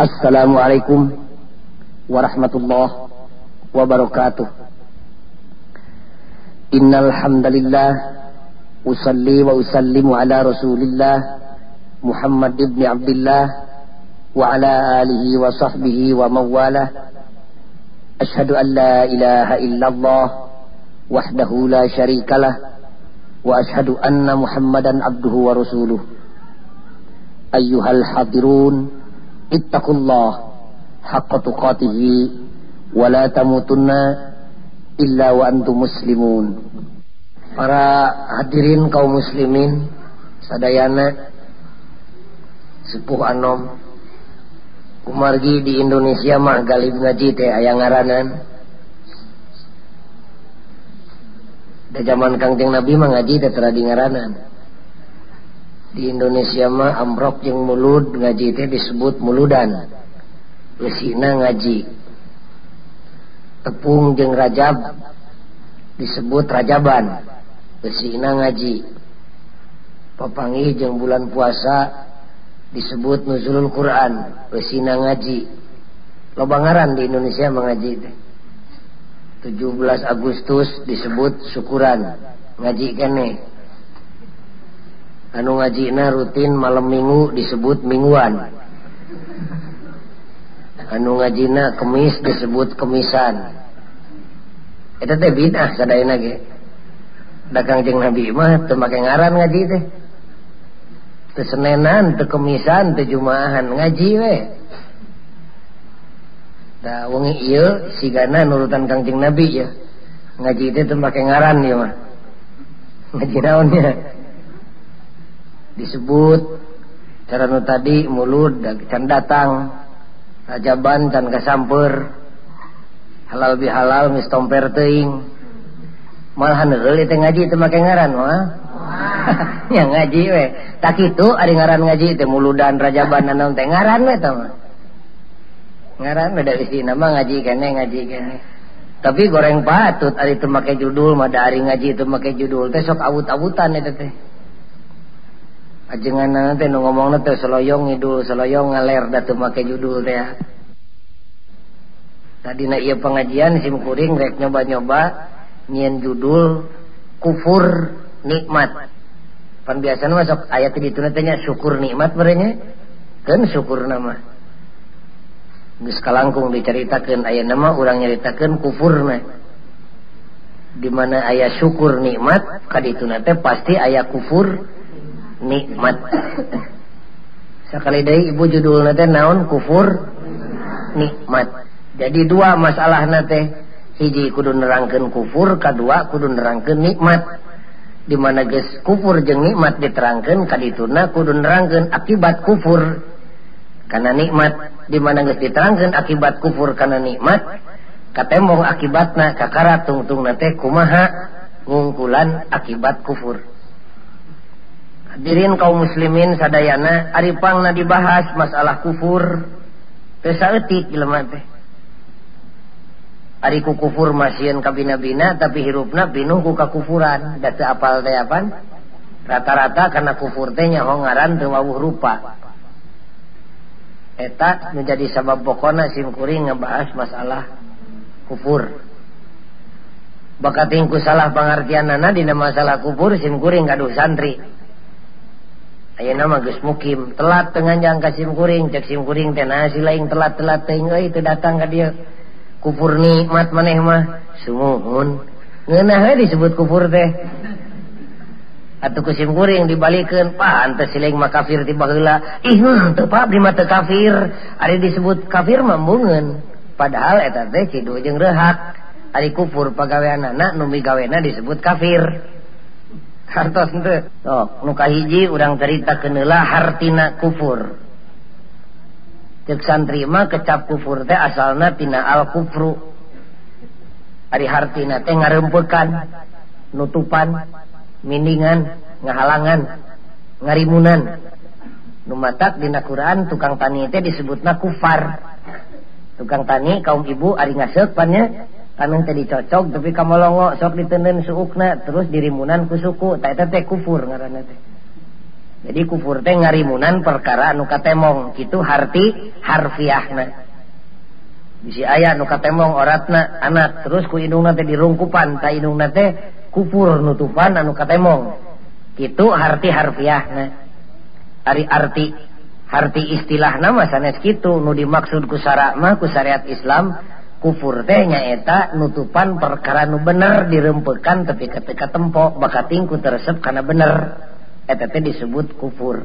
السلام عليكم ورحمة الله وبركاته. إن الحمد لله أصلي وأسلم على رسول الله محمد بن عبد الله وعلى آله وصحبه ومن والاه أشهد أن لا إله إلا الله وحده لا شريك له وأشهد أن محمدا عبده ورسوله. أيها الحاضرون ittaqullah haqqa tuqatihi wa la tamutunna illa wa antum para hadirin kaum muslimin sadayana sepuh anom kumargi di Indonesia mah galib ngaji teh aya ngaranan. Da zaman Kangjeng Nabi mah ngaji teh teu ngaranan di Indonesia mah amrok yang mulud ngaji itu disebut muludan lesina ngaji. Tepung jeng rajab disebut rajaban. Lesina ngaji. Papangi jeng bulan puasa disebut nuzulul Quran. Lesina ngaji. Lobangaran di Indonesia mengaji itu 17 Agustus disebut syukuran. Ngaji kene. anu ngajina rutin malam minggu disebut mingguan. Anu ngajina kemis disebut kemisan. Itu teh bidah sadaina ge. Da jeng nabi mah teu make ngaran ngaji teh. Teu senenan teu kemisan teu jumaahan ngaji we. Da wengi ieu sigana nurutan kangjeng nabi ya ngaji teh teu make ngaran ieu mah. Ngaji naon ya disebut. Cara nu tadi mulut can datang rajaban can kasamper halal bihalal mistomper teing malahan geuli teh ngaji teh make ngaran mah. Ya ngaji we. Tak itu ari ngaran ngaji teh muludan rajaban naon teh ngaran we tah mah. Ngaran beda isi nama ngaji kene ngaji kene. Tapi goreng patut ari teu make judul mah da ari ngaji teu make judul. Teh sok awut-awutan eta teh. ajengan nanti nu ngomong nanti seloyong ngidul seloyong ngaler datu make judul teh. Tadi na iya pengajian sim kuring rek nyoba nyoba nyian judul kufur nikmat. Pan biasa masuk ayat di itu nantinya syukur nikmat berenya kan syukur nama. Gus kalangkung diceritakan ayat nama orang nyeritakan kufur na dimana ayah syukur nikmat kaditu nate pasti ayah kufur. nikmat. Sekali dari ibu judul nate naon? Kufur nikmat. Jadi dua masalah nate hiji kudu nerangkan kufur kedua kudu nerangkan nikmat. Dimana guys kufur jeng nikmat diterangkan kadituna kudu nerangkan akibat kufur. Karena nikmat dimana guys diterangkan akibat kufur karena nikmat katembong akibatna kakara tungtung nate kumaha ngungkulan akibat kufur. hadirin kaum muslimin sadayana Aripang na dibahas masalah kufur. Pesaetik jelema teh. Ariku kufur masieun kabina-bina tapi hirupna pinuh ku kakufuran da teu apal teh apan rata-rata karena kufur teh nyaho ngaran teu wawuh rupa. Eta menjadi sabab pokona simkuring ngebahas masalah kufur. Bakatingku salah pengertian nana dina masalah kufur simkuring gaduh santri. Ayo nama Gus Mukim. Telat dengan jangka sim kuring cek sim kuring teh nasi lain telat telat teng itu datang ke dia. Kufur nikmat maneh mah sumuhun. Ngeunah disebut kufur teh. Atuh ku sim kuring dibalikkan pantes siling mah kafir tiba heula. Ih hmm, teu di mata kafir. Ari disebut kafir mah bungeun padahal eta teh kidu jeung rehak ari kufur pagaweanana nu migawena disebut kafir. hartos so, oh, muka hiji urang cerita kenela hartina kufur. Cek santri mah kecap kufur teh asalna tina al kufru. Ari hartina teh ngarempekan nutupan mindingan ngahalangan ngarimunan. Numatak dina Quran tukang tani teh disebutna kufar. Tukang tani kaum ibu ari ngasek pannya kami tadi cocok tapi kamu longo sok ditenden suukna terus dirimunan ku suku. Tak teh kufur ngaranna teh. Jadi kufur teh ngarimunan perkara anu katemong. Kitu harti harfiahna. Bisi aya nu katemong oratna anak terus ku indungna teh dirungkupan. Ta indungna teh kufur nutupan anu katemong. Kitu harti harfiahna. Ari arti harti istilah nama sanes kitu. Nu dimaksud ku syarak mah ku syariat Islam kufur kufurdenya eta nutupan perkara nu bener dirempekan tapi ketika tempo baka tingku teresep karena bener. Eta teh disebut kufur.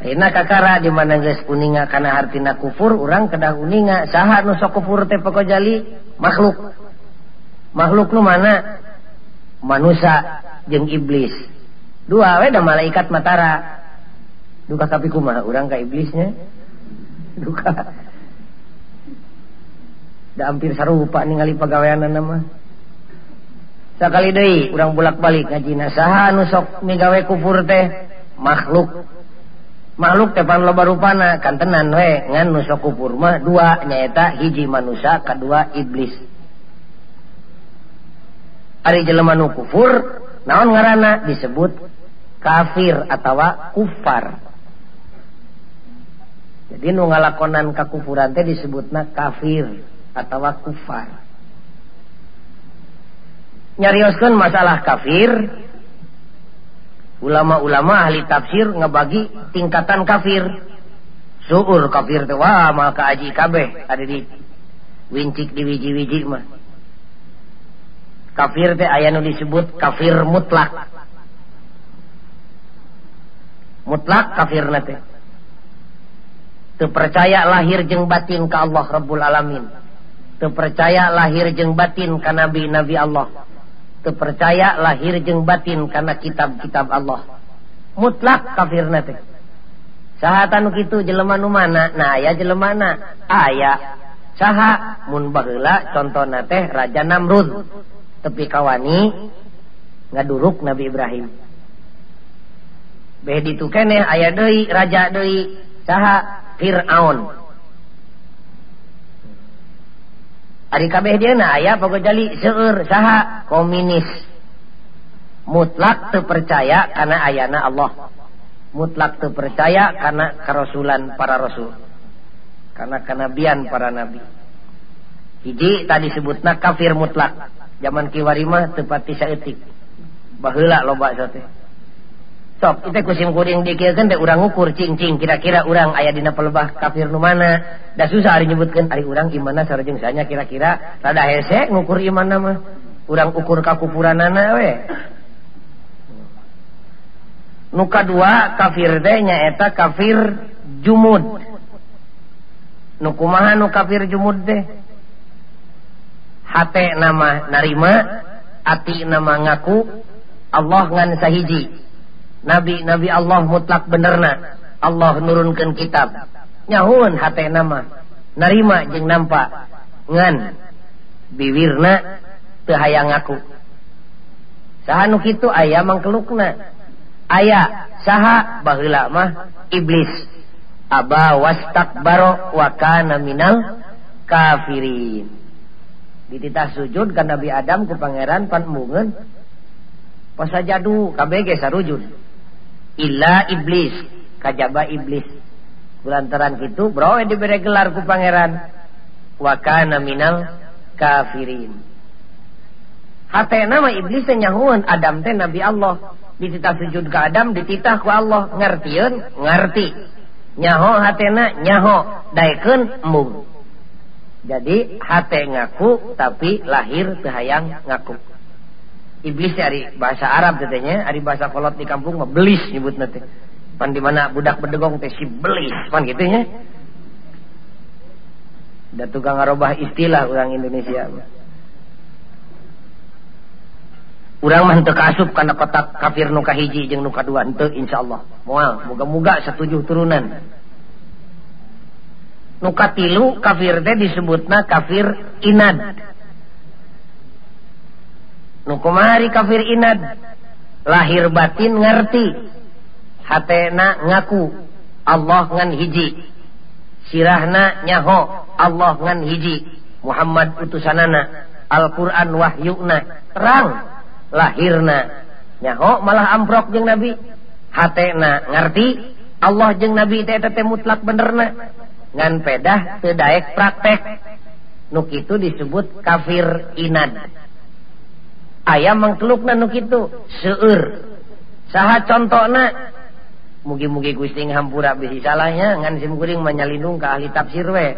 Ayeuna kakara di mana geus kuninga kana hartina kufur urang kedah kuninga saha nu sok kufur teh pokok jali makhluk. Makhluk nu mana? Manusia jeung iblis. Dua we da malaikat matara. duka tapi kumaha? Urang ka iblisnya? Duka. Da hampir sarupa ningali pagaweanna nama sakali deui urang bolak-balik ngajina saha anu sok migawe kufur teh makhluk. Makhluk tepan loba rupana kantenan we ngan nu sok kufur mah. Dua nyaeta hiji manusia kedua iblis. Ari jelema nu kufur naon ngaranna disebut kafir atau kufar. jadi nu ngalakonan kakufuran teh disebutna kafir atau kufar. Nyarioskeun masalah kafir ulama-ulama ahli tafsir ngebagi tingkatan kafir. Suur kafir teh wah maka aji kabeh ada di wincik di wiji-wiji mah. Kafir teh aya nu disebut kafir mutlak. Mutlak kafir teh. percaya lahir jeng batin ke Allah Rabbul alamin. Percaya lahir jeng batin ke nabi Nabi Allah. Percaya lahir jeng batin karena kitab-kitab Allah. Mutlak kafir sahatan gitu jeleman mana? Nah ya jelemana aya. Saha mun munbagla contoh teh Raja Namrud. Tepi kawani ngaduruk Nabi Ibrahim. Beh ditu kene aya deui Raja deui. saha Firaun. Ari kabeh dina aya pagojali seueur saha komunis. Mutlak teu percaya kana ayana Allah. Mutlak teu percaya kana karasulan para rasul. Kana kanabian para nabi. Hiji tadi sebutna kafir mutlak. Zaman kiwari mah teu pati saeutik. Baheula loba teh sok itu dikirkan dikiasan urang ukur cing cing kira-kira urang ayah dina pelebah kafir nu mana? Dah susah hari nyebutkan hari urang imana sarjeng sanya kira-kira rada hese ngukur iman mah? Urang ukur kakupuranana we? Nuka dua kafir teh nyaeta kafir jumud. Nukumaha nu kafir jumud teh? Hate nama narima ati nama ngaku Allah ngan sahiji. nabi nabi Allah mutlak benerna Allah nurunkan kitab. Nyahun hat nama. Narima jeng nampak ngan. Biwirna hayang ngaku. Sahanu itu ayah mangkelukna. Aya saha bahla mah iblis. Aba wastak baro wakana minal kafirin. Dititah sujud kan Nabi Adam ke Pangeran pan mungen pas saja du sarujud. illa iblis. Kajaba iblis. Kulantaran gitu bro gelar ku Pangeran. Wakana minal kafirin. Hati nama iblis nyahuun Adam teh Nabi Allah. Ditita sujud ke Adam dititahku Allah. Ngertiun ngerti. Nyaho hatena nyaho. Daikun mung jadi hati ngaku tapi lahir kehaang ngaku. iblis dari bahasa Arab katanya ari bahasa kolot di kampung mah belis nyebut nanti pan di mana budak berdegong teh si belis pan gitu nya. Da tukang ngarobah istilah orang Indonesia orang mah teu kaasup kana kotak kafir nu kahiji jeung nu kadua henteu insyaallah. Moal moga-moga setuju turunan. Nu katilu kafir teh disebutna kafir inad. nukumari kafir inad. Lahir batin ngerti. Hatena ngaku. Allah ngan hiji. Sirahna nyaho. Allah ngan hiji. Muhammad utusanana. Al-Quran wahyuna terang. Lahirna. Nyaho malah amprok jeng Nabi. Hatena ngerti. Allah jeng Nabi tete mutlak benerna. Ngan pedah tedaek praktek. Nuk itu disebut kafir inad. ayam mengkeluk na nu kitu. Seueur. Saha contohna mugi-mugi Gusti hampura bisi salahnya ngan sim kuring menyalindung ke ahli tafsir we.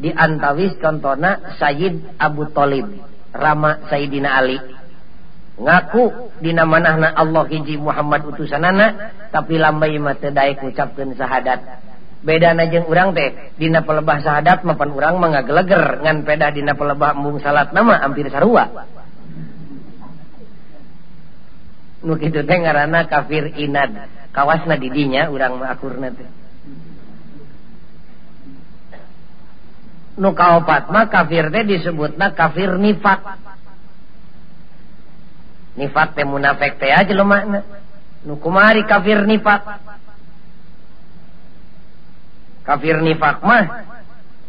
Di antawis contohna Sayyid Abu Thalib Rama Sayyidina Ali. Ngaku dina manahna Allah hiji Muhammad utusanana tapi lambai mata daek ngucapkeun syahadat beda najeng urang teh dina pelebah syahadat mapan urang mangageleger ngan pedah dina pelebah embung salat nama hampir sarua. begitu teh ngaranna kafir inad. Kawasna didinya urang teh. nu kaopat mah kafir teh disebutna kafir nifak. Nifak teh munafik teh aja lo makna nu kumari kafir nifak. Kafir nifak mah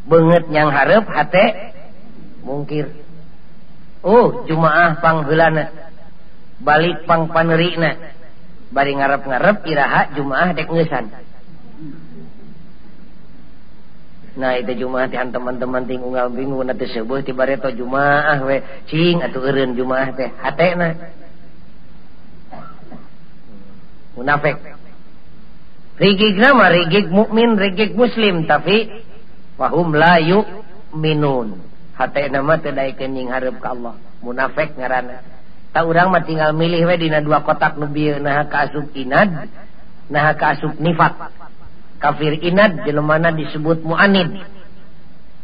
banget yang harap hate mungkir. Oh jumaah pangheulana. balik pang panerina. Bari ngarep-ngarep Iraha Jumaah dek ngesan. Nah itu Jumaahan teman-teman ting unggal bingung tersebut tibato Jumaah we. Cing atau eren Jumaah teh. Munafik. Rigig nama rigig mukmin rigig muslim tapi wahum layu minun hati nama tidak kening harap ke Allah. Munafik ngarana. tak urang mah tinggal milih we dina dua kotak lebih nah kasub inad nah kasub nifat kafir inad jelemana disebut muanid.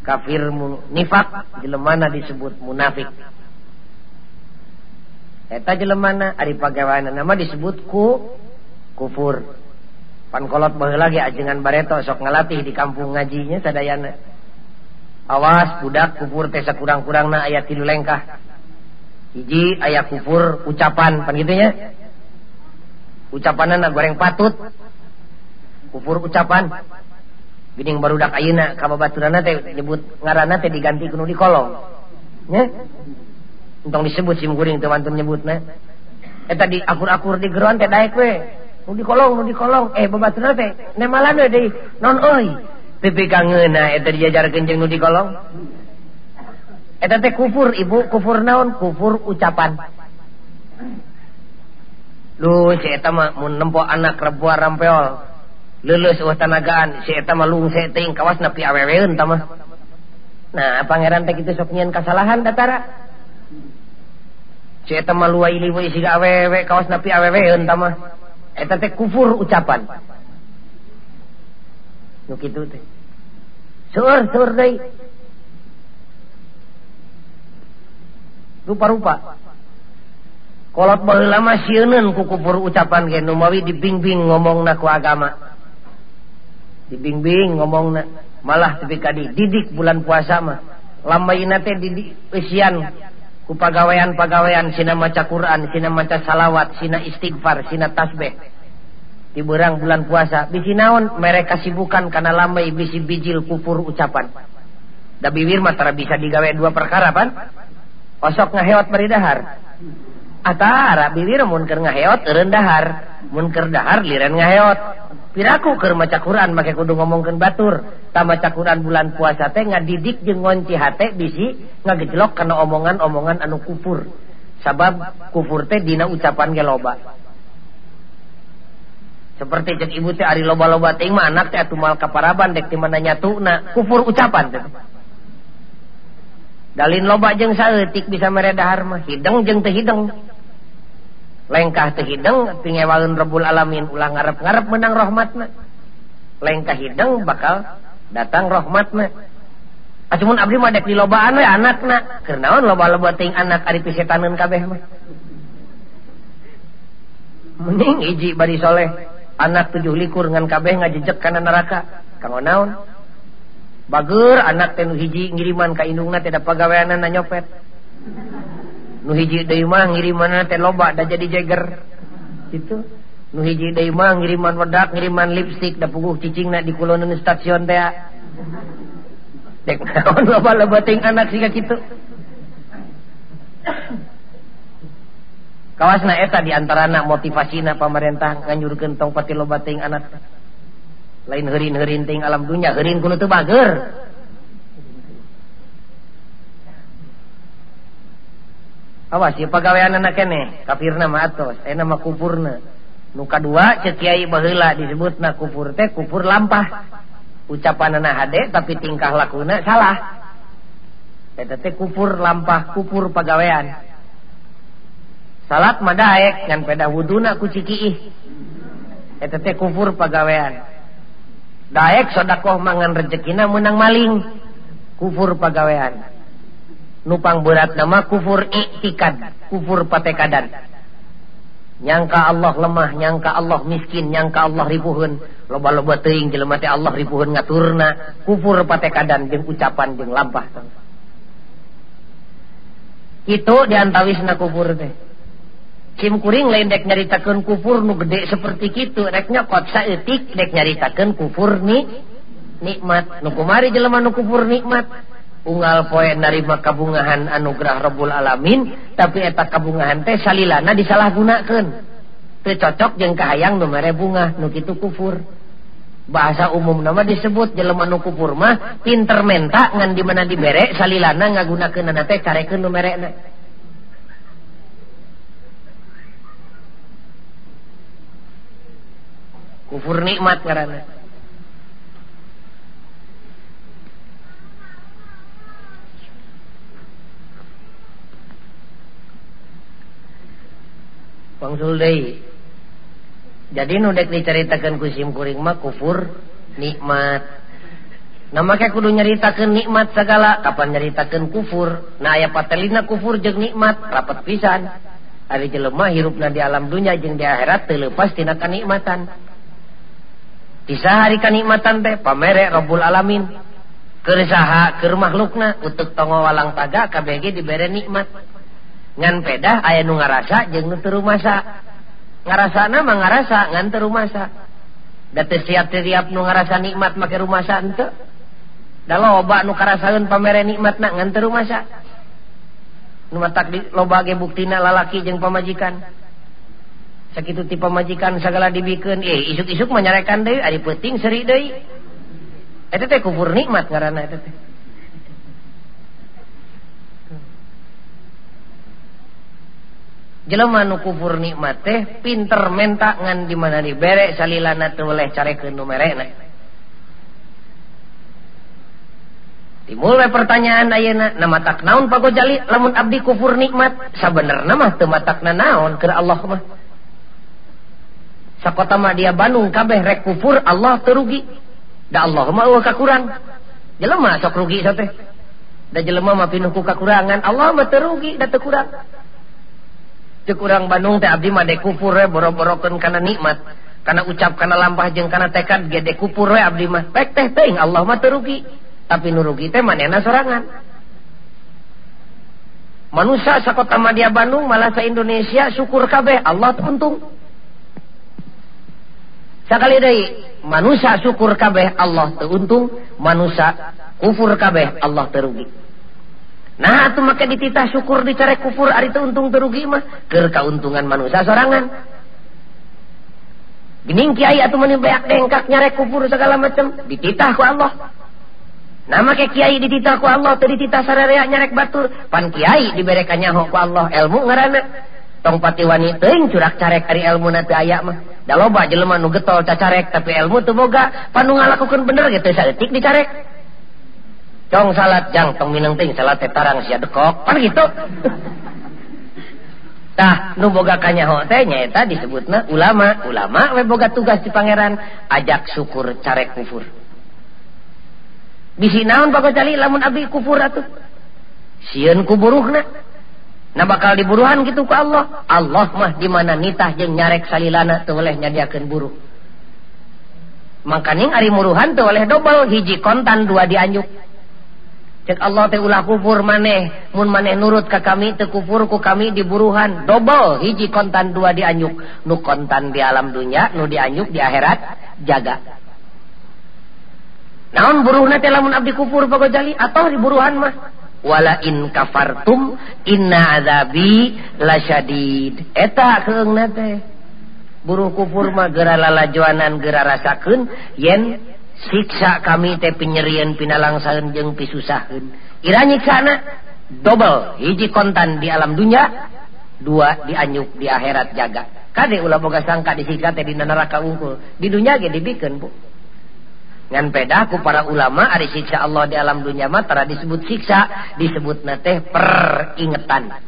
Kafir mu, nifak jelemana disebut munafik. Eta jelemana ari pagawana nama disebut ku kufur. Pankolot baheula lagi ajengan bareto sok ngalatih di kampung ngajinya sadayana. Awas budak kufur teh sakurang-kurangna aya tilu lengkah. hiji ayah kufur ucapan pan gitu nya ucapanana goreng patut kufur ucapan Bining barudak ayeuna ka babaturanna teh nyebut ngaranna teh diganti kuno di kolong. Nya. Entong disebut sim guring teu mantun nyebutna. Eh, eta di akur-akur di geruan teh daek we. Nu di kolong, nu di kolong. Eh babaturanna teh nemalan we deui. Non euy. Pipi kangeuna eta diajarkeun jeung nu di kolong. etete kufur ibu kufur naon? Kufur ucapan. Lu si etama mun nempo anak rebua rampeol. Lulus uh tanagaan si etama lung seting kawas nepi pi aweweun tama nah pangeran teh kitu sok nyian kasalahan datara si etama luai liwai siga awewe kawas nepi pi aweweun tama eta teh kufur ucapan. Nu kitu teh. Seueur seueur deui rupa-rupa. Kolot mah lama ku kukupur ucapan gen Numawi dibingbing ngomong naku agama. Dibingbing ngomong na malah tapi kadi didik bulan puasa mah. Lama teh didik usian ku pagawean pagawean sina maca Quran sina maca salawat sina istighfar sina tasbih. Di berang bulan puasa bisi naon mereka sibukan karena lambai bisi bijil kupur ucapan. Da bibir mah tara bisa digawe dua perkara pan. osok ngaheot meridahar atara bilir munker ngaheot rendahar munker dahar liren ngaheot. Piraku keur maca Quran make kudu ngomongkeun batur. Ta maca Quran bulan puasa teh ngadidik jeung ngonci hate bisi ngagejlok kana omongan-omongan anu kufur. Sabab kufur teh dina ucapan ge loba. Seperti cek ibu teh ari loba-loba teh mah anak teh atuh mal kaparaban dek di mana nyatuna kufur ucapan teh. dalin loba jeng saetik bisa meredahharma jeung jeng tehidng lengkah tehidng pingewaun rebul alamin. Ulang ngarep ngarep menang rahmatna. Lengkah hidng bakal datang rahmatna. Ah, Acumun abdi mah dek dilobaan we anakna. Keur naon loba-loba teuing anak ari pisetaneun kabeh mah? Mending hiji bari soleh. Anak tujuh likur ngan kabeh ngajejek kana neraka. Kanggo naon? bager anak teh hiji ngiriman ka indungna teh da pagaweanna na nyopet. Nu hiji deui mah ngiriman teh loba da jadi jeger. Itu nu hiji deui mah ngiriman wedak ngiriman lipstik da puguh cicingna di kulonan stasiun teh. Dek naon loba lebeting anak siga kitu? Kawasna eta di antarana motivasina pamarentah nganyurkeun tong pati loba ting anak. lain herin-herin ting alam dunya herin kuno teu bager. Awas ieu pagaweanna kene kafirna mah atos aya mah kufurna nu kadua ceuk kiai baheula disebutna kufur teh kufur lampah. Ucapanna hade tapi tingkah lakuna salah. Eta teh kufur lampah kufur pagawean. Salat mah daek ngan peda wuduna ku cikiih. Eta teh kufur pagawean. Daek sodaoh mangan rezekina menang maling. Kufur pagawean. Nupang berat nama kufur iktikad kufur patekadan. Nyangka Allah lemah nyangka Allah miskin nyangka Allah ribuhun. Loba-loba teing jelemati Allah ribuhun ngaturna. Kufur patekadan jeung ucapan jeung lampah. Itu diantawisna kufur teh. kuring dek nyaritakan kufur nu gede seperti itu reknya kotsa etik dek nyaritakan kufur ni nikmat. Nukumari jelema nu kufur nikmat. Unggal poe narima kabungahan anugerah Rabbul alamin tapi eta kabungahan teh salilana disalahgunakan teu cocok jeung kahayang nu mere bunga nu kitu kufur. Bahasa umum nama disebut jelema nu kufur mah pinter menta ngan di mana dibere salilana ngagunakeun teh carekeun nu merena kufur nikmat karena Pangsul deui. Jadi nu dek diceritakeun ku sim kuring mah kufur nikmat. Nah make kudu nyaritakeun nikmat segala kapan nyaritakeun kufur. Nah aya patelina kufur jeung nikmat rapat pisan. Ari jelema hirupna di alam dunia jeung di akhirat teu leupas tina kanikmatan. bisa hari kanikmatan teh pamere Robul alamin. Kersaha ke rumah lukna untuk tongo walang taga KBG diberre nikmat. Ngan pedah aya nu ngarasa jeng nutur rumahsa ngarasa nama ngarasa ngan ter rumahsa teu siap tiap nu ngarasa nikmat make rumahsa ente. Dalam loba nu karasaun pamere nikmat na ngan teu rumahsa nu matak di loba ge buktina lalaki jeng pamajikan. sakit tipe majikan segala dibiken eh isuk-isuk menyarekan de ada peting seri de itu teh kufur nikmat karena itu teh. Jelema nu kufur nikmat teh pinter menta ngan di mana dibere salilana teu oleh carekeun nu merena. Dimulai pertanyaan ayeuna nama tak naon pagojali lamun abdi kufur nikmat sabenerna mah teu matakna naon? Keur Allah mah. sakota mah dia Bandung kabeh rek kufur Allah terugi da Allah mah eueuh kakurang jelema sok rugi sa teh. Da jelema mah pinuh ku kakurangan Allah mah terugi da teu kurang teu kurang Bandung teh abdi mah dek kufur we boro-borokeun kana nikmat. Kana ucap kana lampah jeung kana tekad gede kufur we abdi mah. Pek teh teh Allah mah terugi tapi nu rugi teh manehna sorangan? Manusia sakotama dia Bandung malah sa Indonesia syukur kabeh Allah untung. sakali dari manusia syukur kabeh Allah teruntung manusia kufur kabeh Allah terugi nah itu maka dititah syukur dicari kufur ari itu untung terugi mah keur keuntungan manusia sorangan. Gening kiai atau menibayak dengkak nyarek kufur segala macam dititah ku Allah. Nah make kiai dititah ku Allah teu dititah sararea nyarek batur pan kiai dibere kanyaho ku Allah ilmu ngaranna tongpati wanitaing curak carek ari elmu nanti aya mah. Da loba jelema nu getol cacarek tapi elmu tuh boga panu ngalakukan bener gitu saeutik dicarek cong salat jang tong mineng ting salat teh tarang sia dekok pan gitu. Tah nu boga kanyaho teh nyaeta disebutna ulama. Ulama we boga tugas di pangeran ajak syukur carek kufur. Bisi naon bakal cali lamun abi kufur atuh? Sieun kuburuhna. Nah bakal diburuhan gitu ke Allah. Allah mah dimana nitah jeung nyarek salilana teu oleh nyadiakeun buruk makaning Ari muruhan tuh oleh dobel hiji kontan dua dianjuk. Cek Allah teh ulah kufur maneh mun maneh nurut ka kami teu kufur ku kami diburuhan. Dobel hiji kontan dua dianjuk. Nu kontan di alam dunia nu dianjuk di akhirat jaga. Naon buruhna teh lamun abdi kufur pagojali? Atau diburuhan mah? wala in kafartum inna azabi lasyadid eta keungna teh? Buruh kufur mah gera lalajuanan gera rasakeun yen siksa kami teh penyerian pinalangsaeun jeung pisusaheun. Ira nyiksana double hiji kontan di alam dunya dua dianyuk di akhirat jaga. Kade ulah boga sangka disiksa teh di neraka unggul. Di dunya ge dibikeun bu. ngan pedaku para ulama Ari siksa Allah di alam dunyamatara disebut siksa. Disebut teh peringetan.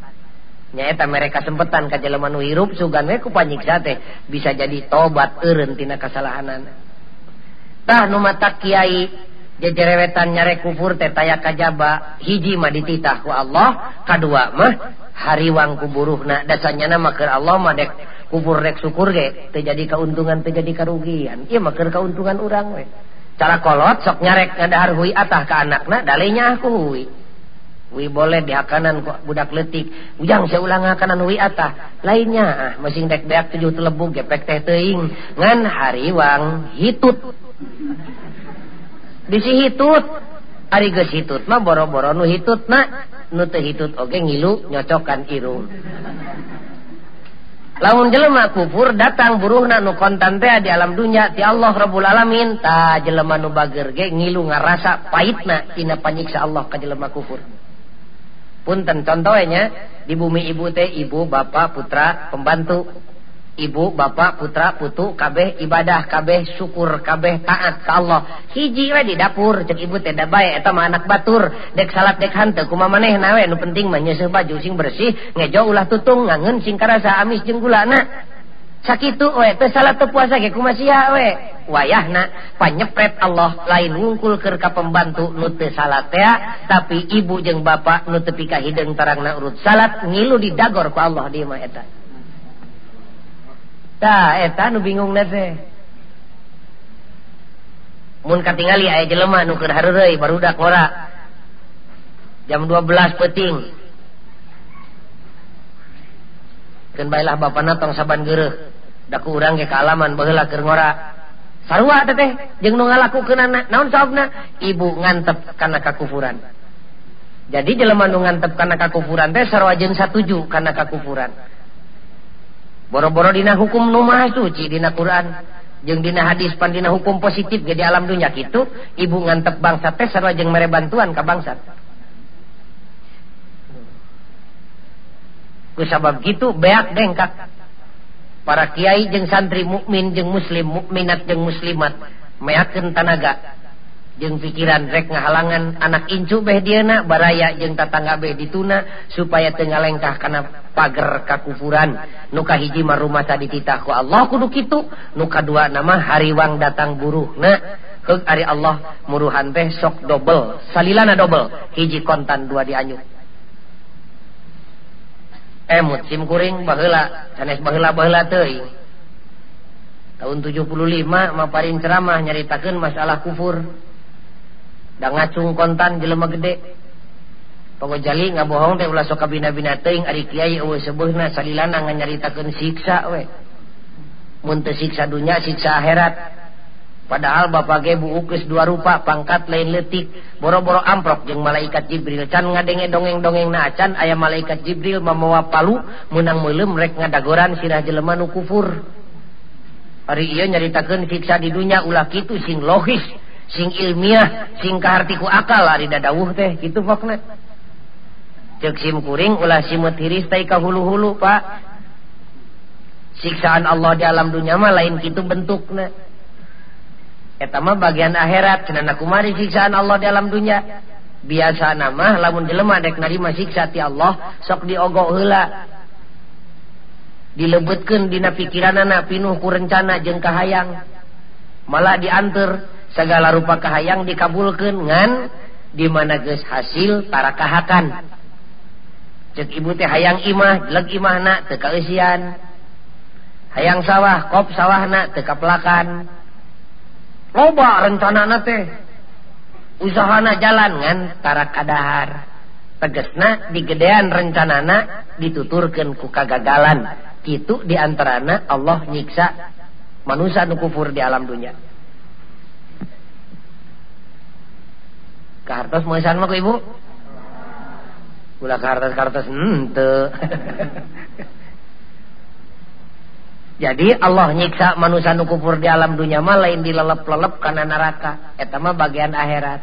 Nyaeta mereka sempetan kajjalaman hirup suganku panyiksa teh. Bisa jadi tobat erentina kesalahanantah numata Kyai jejerewetan nyare kubur teh taya kajaba hiji mah dititahku Allah kedua mah hariwang kuburuhna dasarnya nama ke Allah madek kubur rek syukur ge terjadi keuntungan terjadi kerugian ia maker keuntungan orang weh cara kolot sok nyarek ngadahar hui atah ke anakna dalenya aku hui. Hui boleh di hakanan kok budak letik ujang saya ulang hakanan hui atah. Lainnya ah masing dek beak tujuh telebu gepek teh teing ngan hariwang hitut. Bisi hitut. Ari geus hitut mah boro-boro nu hitut na nu teu hitut oge ngilu nyocokan irung. Lamun jelema kufur datang buruhna nu kontan teh di alam dunia ti Allah Rabbul Alamin ta jelema nu bager ge ngilu ngarasa pahitna tina panyiksa Allah ka jelema kufur. Punten contohnya di bumi ibu teh ibu bapak putra pembantu ibu bapak putra putu kabeh ibadah kabeh syukur kabeh taat ka Allah. Hiji we di dapur cek ibu tenda bae eta mah anak batur. Dek salat dek hante kuma maneh nawe nu penting mah nyeuseuh baju sing bersih ngejo ulah tutung ngangen sing karasa amis jeung gulana sakitu we teu salat teu puasa ge kumasiha we wayahna panyepret Allah lain ngungkul keur ka pembantu nu teu salat tea tapi ibu jeung bapak nu teu pika hideung tarangna urut salat ngilu didagor ku Allah di mah eta. eta nu bingung eh. nu jelemah nuker barudak jam 12 peting kenbailah bapana natong saban gere daku urang ke kealaman keur kegora sarwa teh jeng nu ngalaku ke naon saobna ibu ngantep karena kakufuran. Jadi jelemah nu ngantep karena kakufuran teh sarwa jeng satuju karena kakufuran. boro-boro dina hukum Numah suci Dina Quran. Jeung Dina hadis Pandina hukum positif jadi alam dunya kitu ibu ngantep bangsa teh sarua jeung mere bantuan ka bangsa ku sabab gitu beak dengkak para kiai jeung santri mukmin jeung muslim mukminat jeung muslimat meyaken tanaga. Jeung pikiran rek ngahalangan anak incu Beh Diana baraya jeung tatangga Beh dituna supaya teu ngalengkah kana pagar kakufuran. Nuka hiji marumah tadi ditahku Allah kudu kitu. Nuka dua nama hariwang datang buruh. Na ke Ari Allah muruhan teh sok dobel. Salilana dobel. Hiji kontan dua dianyuk emut eh, sim kuring bahela canes bahela bahela teuing. Tahun 75 maparin ceramah nyaritakeun masalah kufur. Da ngacung kontan jelema gede. Jali nga bohong teh ulah soka bina-binating ari kiai eueuh sebuhna salilana nganyaritakeun siksa we. Mun teu siksa dunya siksa akhirat. Padahal Bapak Gebu ukis dua rupa pangkat lain letik boro-boro amprok jeung malaikat Jibril. Can ngadenge dongeng-dongeng acan aya malaikat Jibril mamawa palu menang meuleum rek ngadagoran sirah jelema nu kufur. Hari ieu nyaritakeun siksa di dunya ulah kitu sing logis sing ilmiah sing kahartiku akal. Ari dadawuh teh gitu pokna simkuring ulah simetiritai ka hulu-hulu Pak. Siksaan Allah di alam dunyama lain itu bentuknya mah bagian akhirat Kenanakumari siksaan Allah di alam dunya biasa nama lamun jelema dek narima siksa ti Allah sok diogo heula. Dilebutkan dina pikiran anak pinuh ku rencana jeng kahayang. Malah diantar segala rupa kahayang dikabulkan ngan dimana geus hasil tarakahakan. kahakan cek ibu teh hayang imah leg imahna teu kaeusian. Hayang sawah kop sawahna teu kapelakan loba rencanana teh. Usahana jalan ngan tarakadahar tegesna digedean rencanana dituturkan ku kagagalan. Itu diantarana Allah nyiksa manusia nu kufur di alam dunia Kartos mau mah ku ibu? Ulah kartas kartas ente. Jadi Allah nyiksa manusia nu kufur di alam dunia mah lain dilelep-lelep karena neraka. Eta mah bagian akhirat.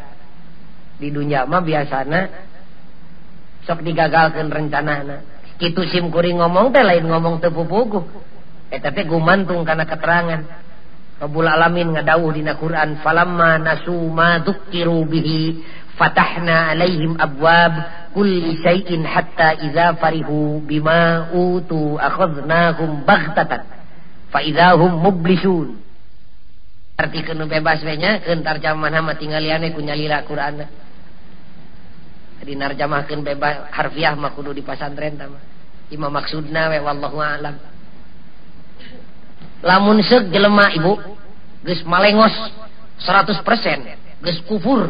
Di dunia mah biasana sok digagalkan rencana. Kitu sim kuring ngomong teh lain ngomong teu pupuguh Eta teh gumantung karena keterangan. Rabbul alamin ngadawuh dina Quran falamma nasu ma dzukiru bihi فتحنا عليهم أبواب كل شيء حتى إذا فرحوا بما أوتوا أخذناهم بغتة فإذا هم مبلسون arti kenu bebas entar zaman nama tinggaliane ku nyalila Quran. Jadi narjamahkeun bebas harfiah mah kudu di pesantren. tama imam maksudna we wallahu alam. Lamun seuk jelema ibu geus malengos 100% geus kufur.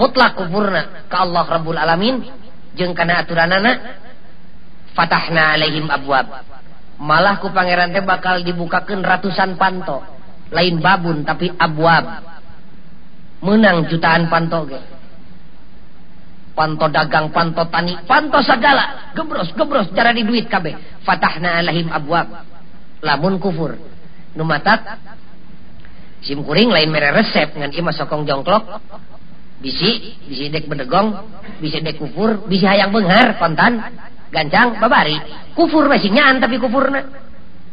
mutlak kuburna ke Allah Rabbul alamin. Jeung kana aturanana fatahna alaihim abwab malah ku pangeran teh bakal dibukakeun ratusan panto. Lain babun tapi abwab menang jutaan panto ge. Panto dagang panto tani panto segala. Gebros gebros cara di duit kabeh. Fatahna alaihim abwab lamun kufur. Numatak sim kuring lain mere resep ngan ieu mah sokong jongklok. Bisi bisi dek bedegong bisi dek kufur bisi hayang benghar kontan gancang babari. Kufur masih nyaan tapi kufurna.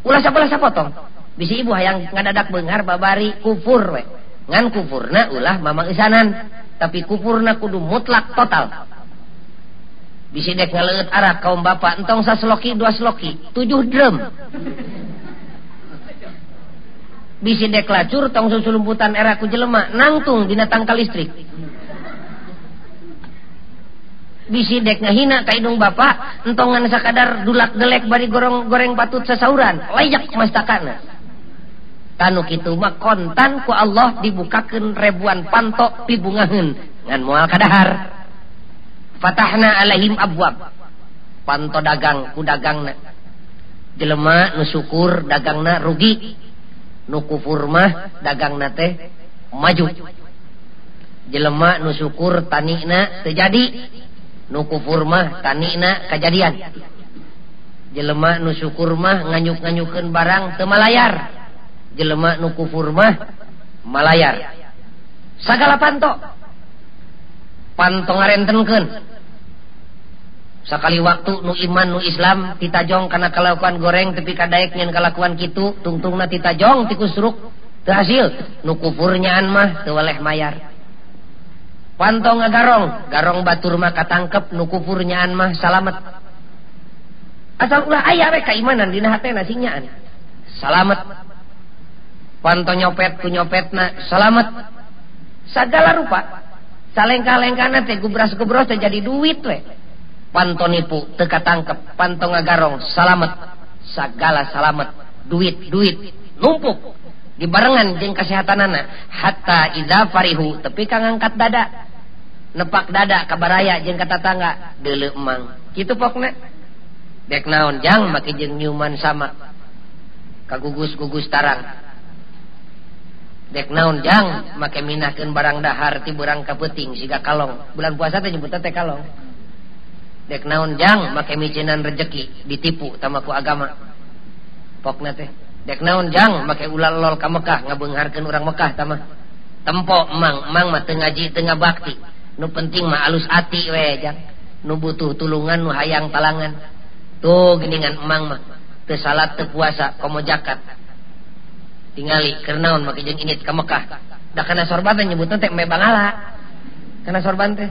Ulah sapalah sapotong bisi ibu hayang ngadadak benghar babari kufur we. Ngan kufurna ulah mamang isanan. Tapi kufurna kudu mutlak total. Bisi dek ngaleut arak kaum bapak entong sasloki dua sloki tujuh drum bisi dek lacur tong susulumputan era ku jelema nangtung dina tangkal bisi dek ngahina ka hidung Bapak entongan sakadar dulak gelek bari gorong goreng patut sesauran. Layak mastakana tanu kitu mah kontan ku Allah dibukakeun ribuan pantok pibungaheun. Ngan moal kadahar. Fatahna alaihim abwab. Panto dagang ku dagangna. Jelema nu syukur dagangna rugi. Nu kufur mah dagangna teh maju. Jelema nu syukur tanina teu jadi. nukufurmah tanina kejadian jelemah nusyukurmah nganyuk-nganyukan barang temalayar jelemah nukufurmah malayar. Segala panto. Panto ngarentenken sekali waktu nu iman nu Islam titajong karena kelakuan goreng tapi kadaeknya kelakuan kitu tungtungna titajong tikus ruk nu nukufurnyaan mah tewaleh mayar. Pantong garong. Garong Baturma katangkep nukufurnyaan mah salamet. Asal ulah aya keimanan di nasinyaan salamet. Panto nyopet ku nyopet na salamet. Sagala rupa salengka-lengkana teh gubras-gubros teh jadi duit we. Panto nipu teu katangkep panto ngagarong salamet. Sagala salamet duit-duit numpuk. Dibarengan jeung kasehatanana hatta idza farihu tapi kang ngangkat dada. Nepak dada kabaraya jeung kata tangga deuleu emang. Kitu pokna dek naon jang make jeung nyuman sama. Kagugus-gugus tarang. Dek naon jang make minahkeun barang dahar ti burang kapeting siga kalong. Bulan puasa teh nyebutna teh kalong. Dek naon jang make micinan rejeki ditipu tamaku agama. Pokna teh. Dek naon jang make ulal lol ka Mekah ngabeungharkeun urang Mekah tama. Tempo emang emang mah teu ngaji teu bakti nu penting mah alus ati wejang nu butuh tulungan nu hayang talangan. Tuh geningan emang mah. Teu salat teu puasa komo jakat tingali kernaon make jeung init ka Mekah. Da kana sorban teh nyebutna teh me bangala. Kana sorban teh.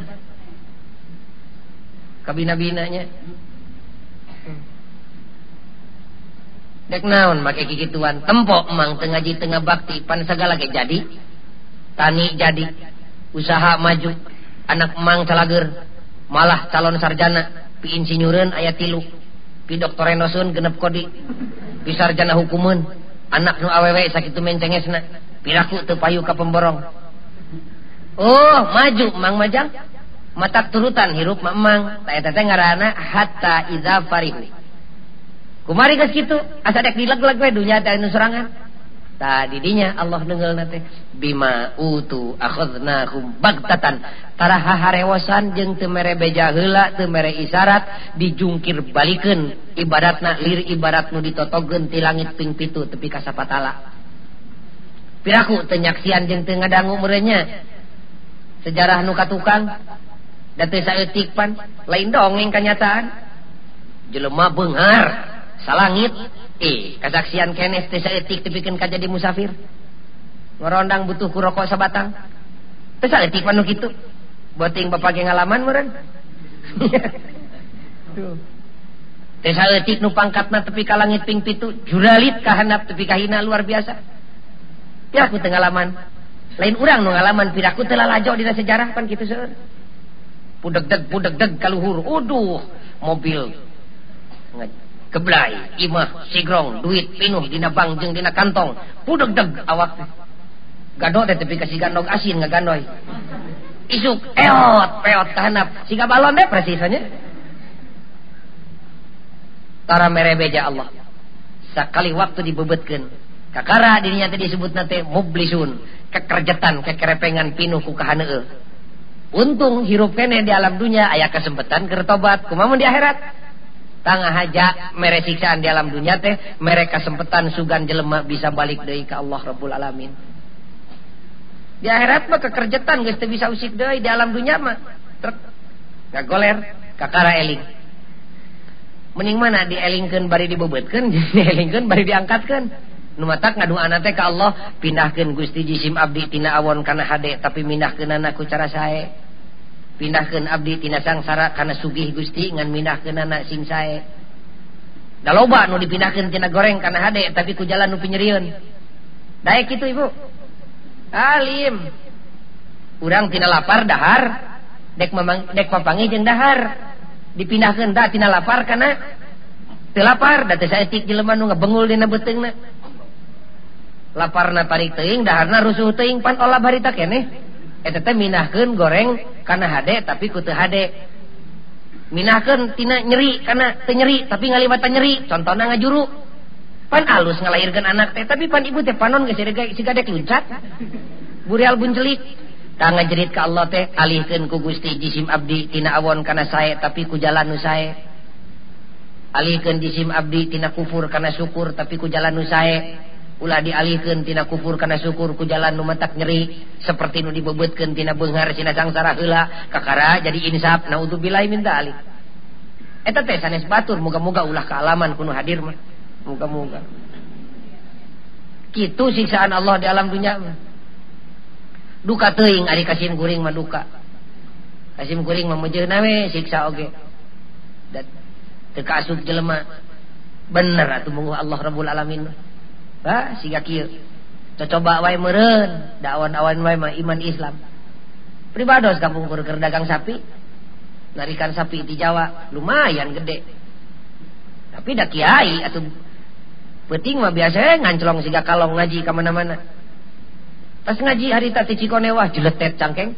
Kabina-binanya dek naon make gigituan tempo emang tengah ngaji tengah bakti pan segala ge jadi. Tani jadi. Usaha maju. anak emang calager malah calon sarjana. Piinsinyurun ayat tilu. Pidoktorenosun genep kodi. Pi sarjana hukumun anak nu awewe sakitu mencengesna. Piraku teu payu ka pemborong. Oh maju mang majang. Matak turutan hirup ma emang. Eta teh ngaranna hatta idza farihu. Kumari geus kitu asa dek dileg-leg we dunya teh anu sorangan. tadi didinya Allah nengel nate bima utu akhadnahum bagtatan. Tara haharewasan jeung teu mere beja heula teu mere isyarat dijungkir balikeun ibaratna lir ibarat nu ditotogeun ti langit ping pitu tepi ka sapatala piraku teu nyaksian jeung teu ngadangu meureunnya. Sejarah nu katukan da teu saeutik pan lain dongeng kanyataan jelema beungar salangit? Eh kasaksian kenes teh saeutik pikeun ka jadi musafir. Ngorondang butuh ku rokok sabatang teh saeutik manu kitu boting bapak ge ngalaman meureun. Teh saeutik nu pangkatna tepi ka langit ping pitu. Juralit ka handap tepi ka hina luar biasa. Piraku teu ngalaman. Lain urang nu ngalaman piraku teu lalajo dina sejarah pan kitu seueur. Pudeg deg pudeg deg kaluhur. Uduh mobil keblai imah sigrong duit pinuh dina bang jeng dina kantong. Pudeg deg awak. Gado deh tapi kasih gandong asin isuk eot peot kahanap siga balon deh presisanya. Tara merebeja Allah. Sekali waktu dibebetkan. Kakara dirinya tadi disebut nanti mublisun. Kekerjetan kekerepengan pinuh ku kahaneu untung hirup kene di alam dunia ayah kesempatan kertobat kumamun di akhirat tangga haja mere siksaan di alam dunia teh mereka kesempatan sugan jelema bisa balik dari ke Allah Rabbul Alamin. Di akhirat mah kekerjetan guys bisa usik deui di alam dunia mah. Truk gak goler kakara eling. Mending mana dielingkeun bari dibobotkan dielingkeun bari diangkatkan tak ngadu anak teh ke Allah pindahkan Gusti jisim Abdi tina awon karena hade tapi mindahkan anakku cara saya pindahkan abdi tina sangsara karena sugih Gusti ngan mindahkan anak sing sae. Da loba nu dipindahkan tina goreng karena hade tapi ku jalan nu penyeriun daek itu ibu. Alim. Urang tina lapar dahar dek mamang dek papangi jeung dahar. Dipindahkan da tina lapar karena teu lapar da teh saeutik jelema nu ngabengul dina beuteungna laparna tarik teuing daharna rusuh teuing pan olah barita keneh. eta teh minahkeun goreng karena hade tapi kutu minahkeun tina nyeri karena nyeri tapi ngalibatan nyeri. Contohna ngajuru pan alus ngalahirkeun anak teh tapi pan ibu teh panon luncat. Burial buncelik tah ngajerit ka Allah teh alihkeun ku Gusti jisim Abdi tina awon kana sae tapi ku jalan nu sae. Alihkeun jisim Abdi tina kufur kana syukur tapi ku jalan nu sae. Ulah dialihkantina kufur karena syukur ku jalan nu matak nyeri. Seperti nu dibebutkantina Benghar Cina sangsara hela kakara jadi insaf. Na untuk bilai minta eta teh sanes batur muga-muga ulah kealaman kuno hadir mah. Muga-muga kitu siksaan Allah di alam dunia mah. Duka teuing ari kasim guring mah duka. Kasim guring mah mejeuna we siksa oge. Okay. teu kaasup jelema. Bener atuh Allah Rabbul Alamin mah. Nah, siga coba wa meren dawan-awan wa iman Islam. Pribados kampung kurker dagang sapi. Narikan sapi di Jawa lumayan gede. Tapi dak Kyai atau peting mah biasa nganclong siga kalong ngaji ke mana-mana. Pas ngaji harita ti cikonewah jeletet cangkeng.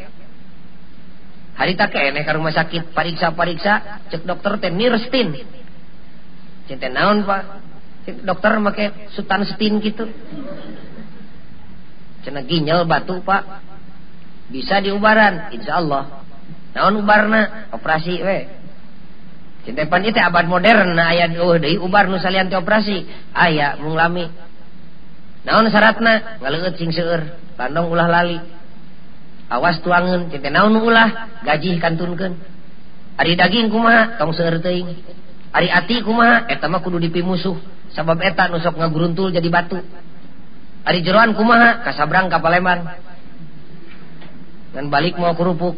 Harita keeneh ke rumah sakit pariksa-pariksa cek dokter teh nirestin cinta naon pak? dokter make sutan setin gitu. Cena ginjal batu pak. Bisa diubaran insya Allah. Naon ubarna? Operasi we. Cintepan itu abad modern nah ayat oh deui ubar nu salian operasi. Aya mung lami. Naon syaratna? Ngaleut sing seueur landong ulah lali. Awas tuangan cinta naon ulah? Gaji kantunkeun. Ari daging kumaha? Tong seueur teuing. Ari ati kumaha? Eta mah kudu dipi musuh sabab eta nusok ngaguruntul jadi batu. Ari jeroan kumaha? Kasabrang ka Palembang dan balik mau kerupuk.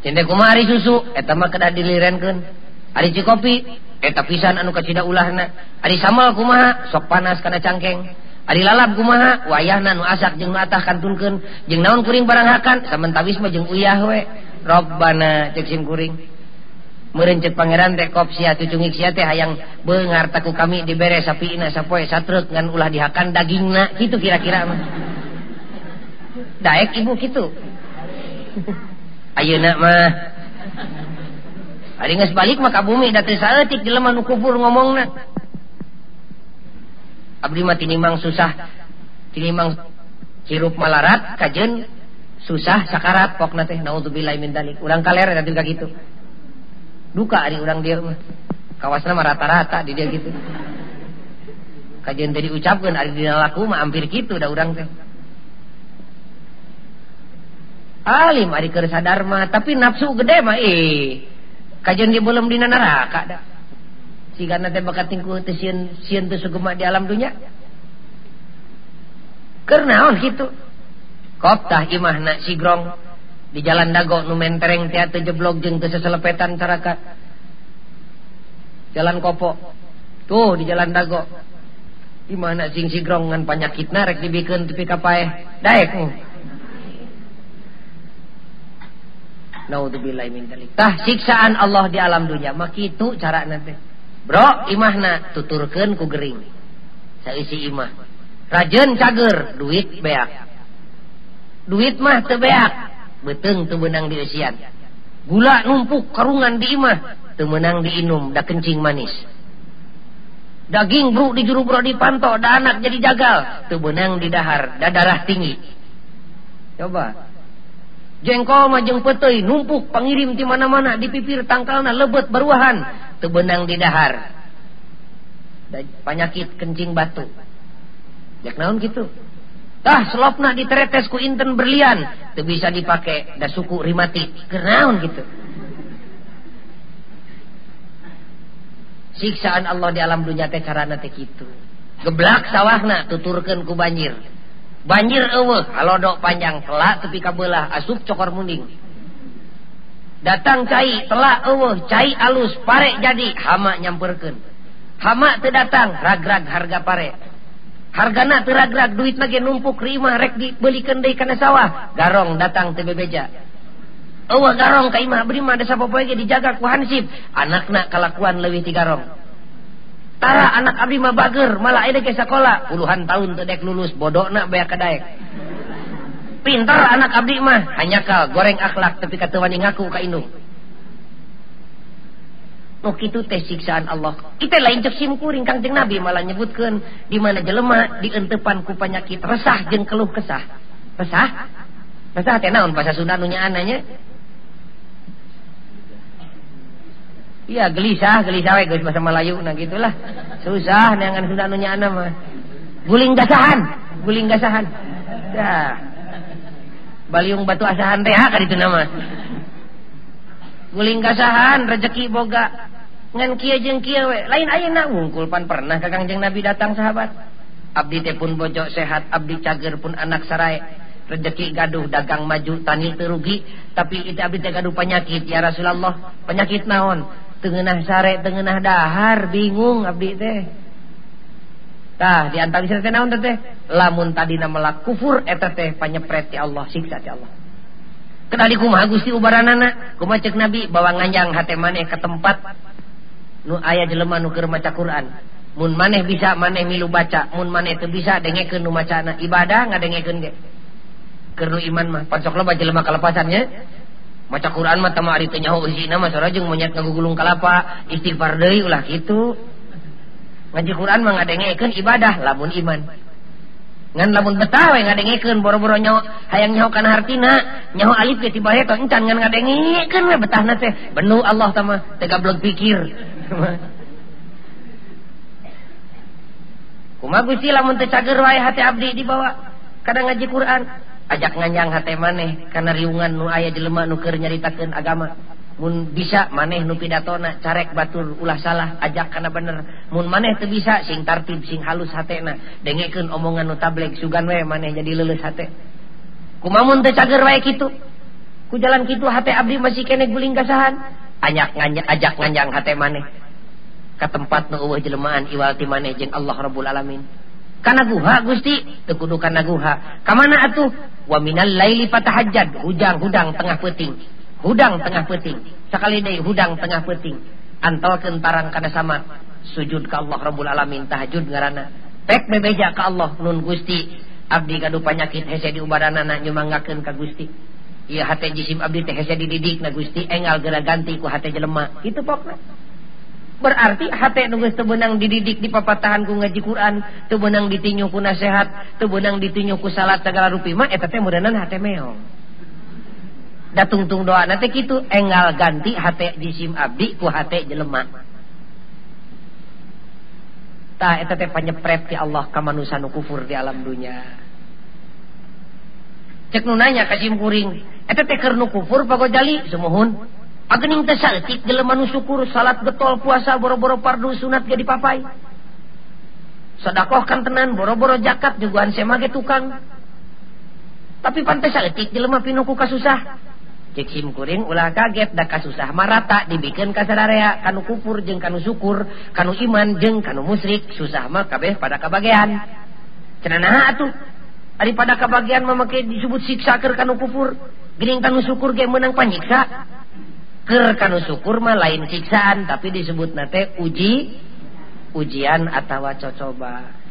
Cende kumari susu? Eta mah kedah dilirenkeun. Ari cikopi? Eta pisan anu kacida ulahna. Ari samal kumaha? Sok panas kana cangkeng. Ari lalap kumaha? Wayahna nu asak jeung nu atah kantunkeun. Jeung naon kuring barang hakan? Samentawis mah jeung uyah we. Robbana cesim kuring. Merencet Pangeran tekop si tucungik si hayang bengar taku kami dibere sapi ina sapoe satrek ngan ulah dihakan daging na gitu kira-kira mah. Daek ibu gitu ayo nak mah hari nggak sebalik maka bumi datang saetik di nu kubur ngomong na abdi mah tinimang susah tinimang hirup malarat kajen susah sakarat pokna teh naudzubillahi min dalik. Urang kaler tadi ka gitu. Duka ari urang dia mah. Kawasna mah rata-rata di dia gitu. Kajen tadi ucapkan ari dina laku mah hampir gitu dah urang teh. Alim ari keur sadar mah tapi nafsu gede mah eh. Kajen dia belum dina neraka dah. Siga teh bakat tingku teh sieun sieun sugema di alam dunia karena on gitu koptah imahna sigrong di jalan dago numentereng tiatu jeblok jeng keseselepetan carakat jalan kopo tuh di jalan dago imahna sing sigrong ngan panyakit narek dibikin tepi kapaeh daek Naudzubillah min dzalik. Tah siksaan Allah di alam dunia mah kitu carana teh. Bro, imahna tuturkeun ku gering. Saeusi imah. rajen cager duit beak. duit mah tebeak beteng temenang di usian gula numpuk karungan di imah temenang diinum da kencing manis. Daging bro di juru bro di panto da anak jadi jagal temenang di dahar da darah tinggi. Coba. Jengkol majeng petei numpuk pangirim di mana-mana di pipir tangkalna lebet beruahan tebenang di dahar. Da penyakit kencing batu. Jak naon gitu Tah selopna diteretes ku inten berlian. Itu bisa dipakai da suku rimati. Kenaun gitu? Siksaan Allah di alam dunia teh carana teh gitu geblak sawahna tuturkan ku banjir. Banjir ewe alodok panjang telak tepi kabelah asup cokor munding. Datang cai telak ewe cai alus pare jadi hama nyamperkeun. Hama teu datang ragrag harga pare. hargana teragrak duit lagi numpuk Rimah rek dibeli kendai kana sawah. Garong datang TBBja Oh garong ka imah kaimah berima desa popoe dijaga ku Hansip. Anakna kalakuan leuwih ti garong. Tara anak abdi mah bager malah ada ke sekolah puluhan tahun teu dek lulus bodohna beak kadaek Pintar anak abdi mah hanyakal goreng akhlak tapi kata wani ngaku ka indung begitu teh siksaan Allah. Kita lain simkuring Kangjeng Nabi malah nyebutkan di mana jelema dientepanku penyakit resah jeng keluh kesah. Resah? Resah teh naon bahasa Sunda nunya ananya iya gelisah gelisah we geus bahasa Melayu nah gitulah. Susah neangan Sunda nunya ana mah. Guling gasahan guling gasahan. Dah baliung batu asahan teh ka ditu nama. Guling gasahan rezeki boga. ngan kia jeng kieu we. Lain ayeuna na wungkulpan pernah ka kangjeng nabi datang sahabat. Abdi teh pun bojok sehat abdi cager pun anak sarai. Rezeki gaduh dagang maju tani terugi tapi itu abdi teh gaduh penyakit ya Rasulullah. Penyakit naon? Tengenah sare tengenah dahar bingung abdi teh. Tah diantara bisa teh naon teh lamun tadi nama kufur eta teh panyepret ti Allah siksa ti Allah. Kenali kumaha Gusti ubaranana? Kumaha cek nabi? Bawa nganjang hate maneh ke tempat. nu aya jelema nuker maca Quran. Mun maneh bisa maneh milu baca. Mun maneh itu bisa dengeken nu macana ibadah nggak dengeken ge kernu iman mah pancok loba jelema kalepasannya maca Quran mah tama ari teu nyaho zina mah sora jeung monyet ngagugulung kalapa istighfar deui ulah kitu. Ngaji Quran mah ngadengekeun ibadah lamun iman. lamun betawe ngadengekeun boro-boro nyawa hayang nyaukan hartina nyaho alif ke tiba heto encan ngan ngadengekeun we betahna teh. Benu Allah tama teh gablog pikir. Kumaha Gusti lamun teu cager wae hati abdi dibawa kadang ngaji Quran. Ajak nganyang hate maneh kana riungan nu aya jelema nu keur nyaritakeun agama. Mun bisa maneh nu pidatona carek batur ulah salah ajak kana bener. Mun maneh teu bisa sing tartib sing halus hatena dengekeun omongan nu tablek sugan we maneh jadi leuleus hate. Kumamun teu cager wae kitu? Ku jalan kitu hate abdi masih kene guling kasahan. Anyak nganya ajak nganjang hate maneh. Ka tempat nu eueuh jelemaan iwal ti maneh jeung Allah Rabbul Alamin. Kana guha Gusti? Teu kudu kana guha ka mana atuh? Wa minal laili fatahajjad hujang hudang tengah peuting. hudang tengah peting sekali deh hudang tengah peting antalkan parang kana sama. Sujud ke Allah Rabbul Alamin tahajud ngarana tek bebeja ke Allah nun Gusti. Abdi kadu panyakit hese di ubadanana nyumanggakeun ka Gusti. Ieu hate jisim abdi teh hese dididik na Gusti. Engal geura ganti ku hate jelema. Itu pokna. Berarti hati teu tebenang dididik di papatahan ku ngaji Quran tebenang ditinyu ku nasehat tebenang ditinyu ku salat segala rupi. Mah eta teh mudanan hati meong. da tungtung doa nanti gitu engal ganti HP jisim Abdi ku HP jelemah tak eta teh panyepret ti Allah ka manusia nu kufur di alam dunia cek nu nanya kasim kuring eta teh keur nu kufur pagojali sumuhun agening teh saeutik jelema nu syukur salat getol puasa boro-boro pardu sunat ge dipapai sedekah kan tenan boro-boro zakat jugaan semage tukang. Tapi pantai saeutik jelema pinuku kasusah sim kuring ulah kaget da kasusah marata dibikin kasadarea kanu kupur jeung kanu syukur kanu iman jeung kanu musyrik susah mah kabeh pada kebagian cenanaha atuh ari pada kebagian memakai disebut siksa keur kanu kupur gering kanu syukur ge meunang panyiksa. Keur kanu syukur mah lain siksaan tapi disebut nate uji ujian atawa cocoba.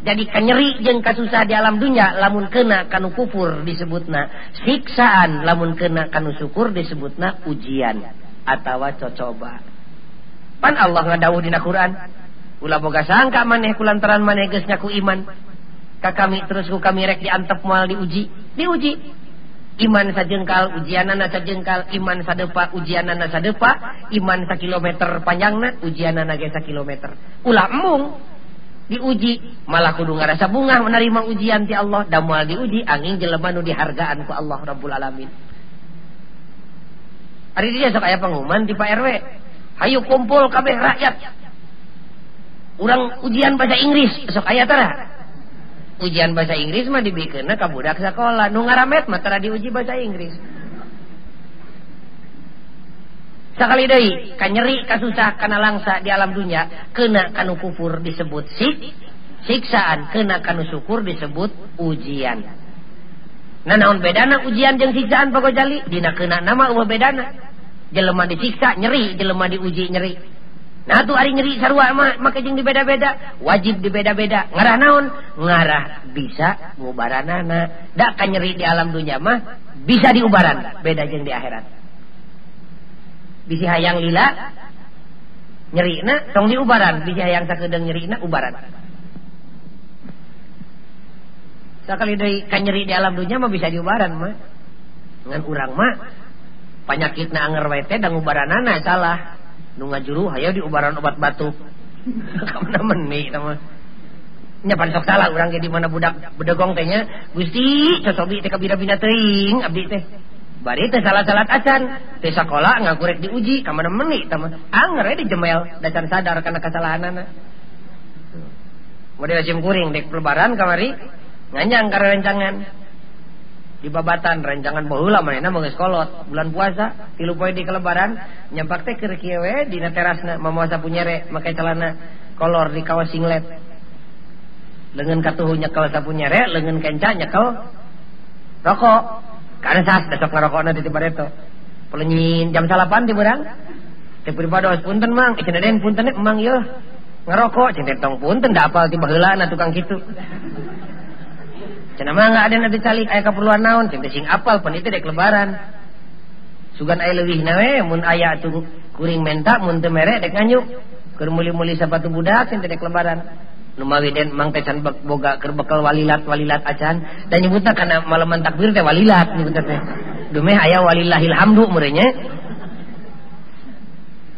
jadi kanyeri jeng kasusah di alam dunya lamun kena kanu kufur disebutna. Siksaan lamun kena kanu syukur disebutna ujian atau cocoba. Pan Allah ngadawuh dina Quran. Ulah boga sangka maneh kulantaran maneh geus nyaku iman. Ka kami terus ku kami rek diantep moal diuji. Diuji. Iman sajengkal ujianana sajengkal iman sadepa ujianana sadepa iman sakilometer panjangna ujianana ge sakilometer ulah emung diuji malah kudu ngarasa bunga menerima ujian ti Allah. Damal diuji angin jelemanu dihargaan ku Allah Rabbul Alamin. Hari dia sok aya pengumuman di Pak RW hayu kumpul kabeh rakyat. Urang ujian bahasa Inggris sok aya tara. Ujian bahasa Inggris mah dibikeunna ka budak sekolah nu ngaramet mah tara diuji bahasa Inggris. sekali deui kan nyeri kasusah karena langsa di alam dunia kena kanu kufur disebut sik siksaan kena kanu syukur disebut ujian nah naon bedana ujian jeung siksaan pogo Jali dina kena nama ulah bedana jelema disiksa nyeri jelema diuji nyeri Nah tuh hari nyeri sarua mah maka jeung dibeda-beda, wajib dibeda-beda. Ngarah naon? Ngarah bisa ngubaranana. Da kan nyeri di alam dunia mah bisa diubaran, beda jeung di akhirat. bisi hayang lila nyerina tong diubaran bisi hayang sakedeng nyerina ubaran. Sakali deui ka nyeri di alam dunia mah bisa diubaran mah. Ngan urang mah panyakitna anger wae teh dang ubaranana salah. Nu ngajuru hayo diubaran obat batuk kamana meni mah? Nya pan sok salah urang ge di mana budak bedegong teh nya Gusti cocobi teh kabina-bina teuing abdi teh. Bari teh salah salat acan, teh sekolah ngakurek diuji ka mana meni teman. Angger di jemel dacan sadar kana kesalahanana. Model sim kuring dek lebaran kamari nganyang ka rencangan. Di babatan rencangan baheula manehna mah kolot, bulan puasa, tilu poe di kelebaran, nyampak teh keur kieu we dina terasna mama sapu nyere make celana kolor di kawas singlet. Lengan katuhu nyekel sapu nyere, lengan kenca nyekel rokok. karena sas besok ngerokoknya di tiba itu. Pelenyin jam salapan di berang teh pribados punten mang. Ikan ada yang punten eh, emang yo ngerokok cinta tong punten dapal tiba hela na tukang gitu cina mah nggak ada nanti calik ayah keperluan naon. Cinta sing apal pun itu dek lebaran. Sugan ayah lebih nawe mun ayah tuh kuring menta mun temere dek nganyuk kermuli muli sepatu budak cinta dek lebaran. Numaden mang tecan boga keur bekel walilat walilat acan dan nyebutna kana malaman takbir teh walilat nyebutna teh. Dumeh aya walillahil hamdu murenya.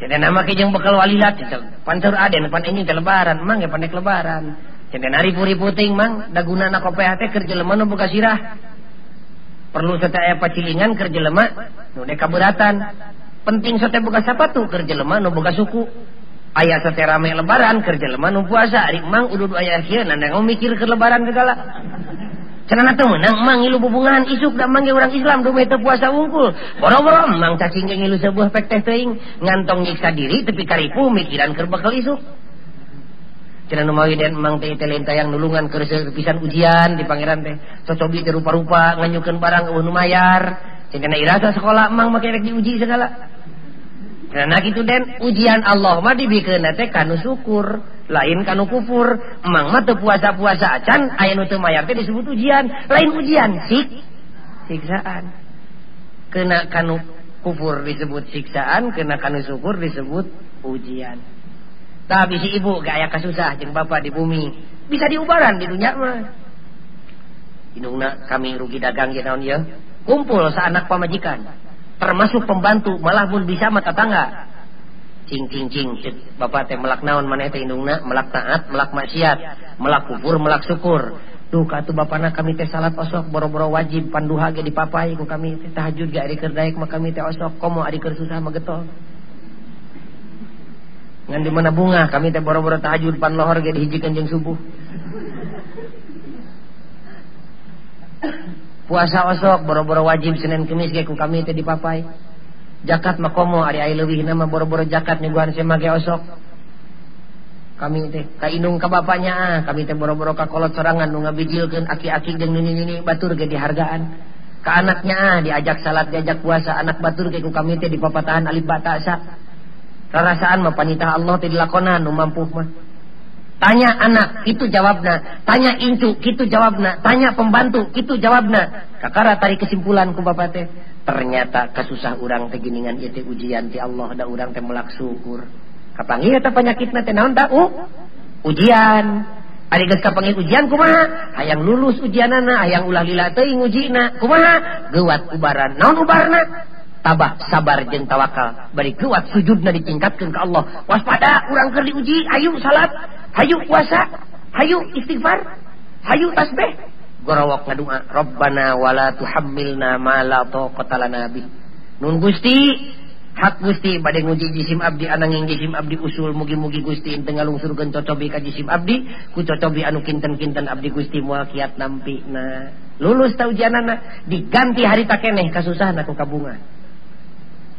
Jadi nama ke jeung bekal walilat pantur aden pan ini teh lebaran mang ge pandek lebaran. Jadi nari puri puting mang dagunana kopeah teh keur jelema nu boga sirah. Perlu sate aya pacilingan keur jelema nu kaberatan. Penting sate boga sapatu keur jelema nu boga suku. ayah sate rame lebaran kerja leman nu puasa. Ari mang udah dua ayat kia nanda mikir ke lebaran kegala. Cenana teu meunang mang ilu bubungan isuk da mangge urang Islam do teu puasa wungkul. Boro-boro mang cacing jeung ilu sebuah pek teh teuing. Ngantong nyiksa diri tapi karipu mikiran keur bakal isuk. Cenana numawi den mang teh telenta yang nulungan keur pisan ujian di pangeran teh. Cocobi teh rupa-rupa nganyukeun barang eueuh nu mayar. Cenah irasa sekolah mang make rek diuji segala. Nah gitu den ujian Allah mah dibikeun teh kanu syukur lain kanu kufur. Emang mah teu puasa-puasa acan aya nu teu mayar teh disebut ujian. Lain ujian sik siksaan. Kena kanu kufur disebut siksaan kena kanu syukur disebut ujian. Tapi si ibu gak aya kasusah jeung bapak di bumi. Bisa diubaran di dunia mah. Indungna kami rugi dagang jeung naon kumpul saanak pamajikan. Termasuk pembantu malah pun bisa mata tangga cing cing cing bapak teh melak naon mana teh indungna? Melak taat melak maksiat. Melak kufur melak syukur. Duh katu bapana kami teh salat osok boro-boro wajib panduha ge dipapai ku kami teh tahajud ge ari keur daek mah kami teh osok. Komo ari keur susah mah getol. Ngan di mana bunga kami teh boro-boro tahajud pan lohor ge dihijikeun jeung subuh. puasa osok boro-boro wajib Senin Kemis ku kami itu dipapai. Jakat makomo ari air leuwihna nama boro-boro jakat nyuguhan semage osok. Kami teh ka indung ka bapaknya ah kami teh boro-boro ka kolot sorangan nu ngabijilkeun aki-aki jeung nini-nini batur ge dihargaan. Ka anaknya ah diajak salat diajak puasa anak batur ge ku kami teh dipapatahan alif ba ta'sa rarasaan mah panitah Allah teh dilakonan nu mampu mah. Tanya anak itu jawabna tanya incu kitu jawabna tanya pembantu kitu jawabna kakara tari kesimpulan ku bapak teh. Ternyata kasusah urang teh giningan ieu ujian ti Allah da urang teh melak syukur. Kapanggih eta penyakitna teh naon uh ujian. Ari geus kapanggih ujian kumaha? Hayang lulus ujianana hayang ulah lila teuing ujina kumaha? Geuat ubaran. Naon ubarna? Tabah sabar jeung tawakal. Bari kuat sujudna ditingkatkeun ka Allah. Waspada urang keur diuji ayo salat Hayu puasa Hayu istighfar Hayu tasbih. Gorawak ngadua Rabbana wala tuhammilna ma la taqata lana bih. Nun Gusti hak Gusti bade nguji jisim Abdi ananging jisim Abdi usul mugi-mugi Gusti tengalung ngalungsurkeun cocobi ka jisim Abdi ku cocobi anu kinten-kinten Abdi Gusti moal kiat nampi na. Lulus ta ujianana diganti hari takeneh kasusahan aku kabunga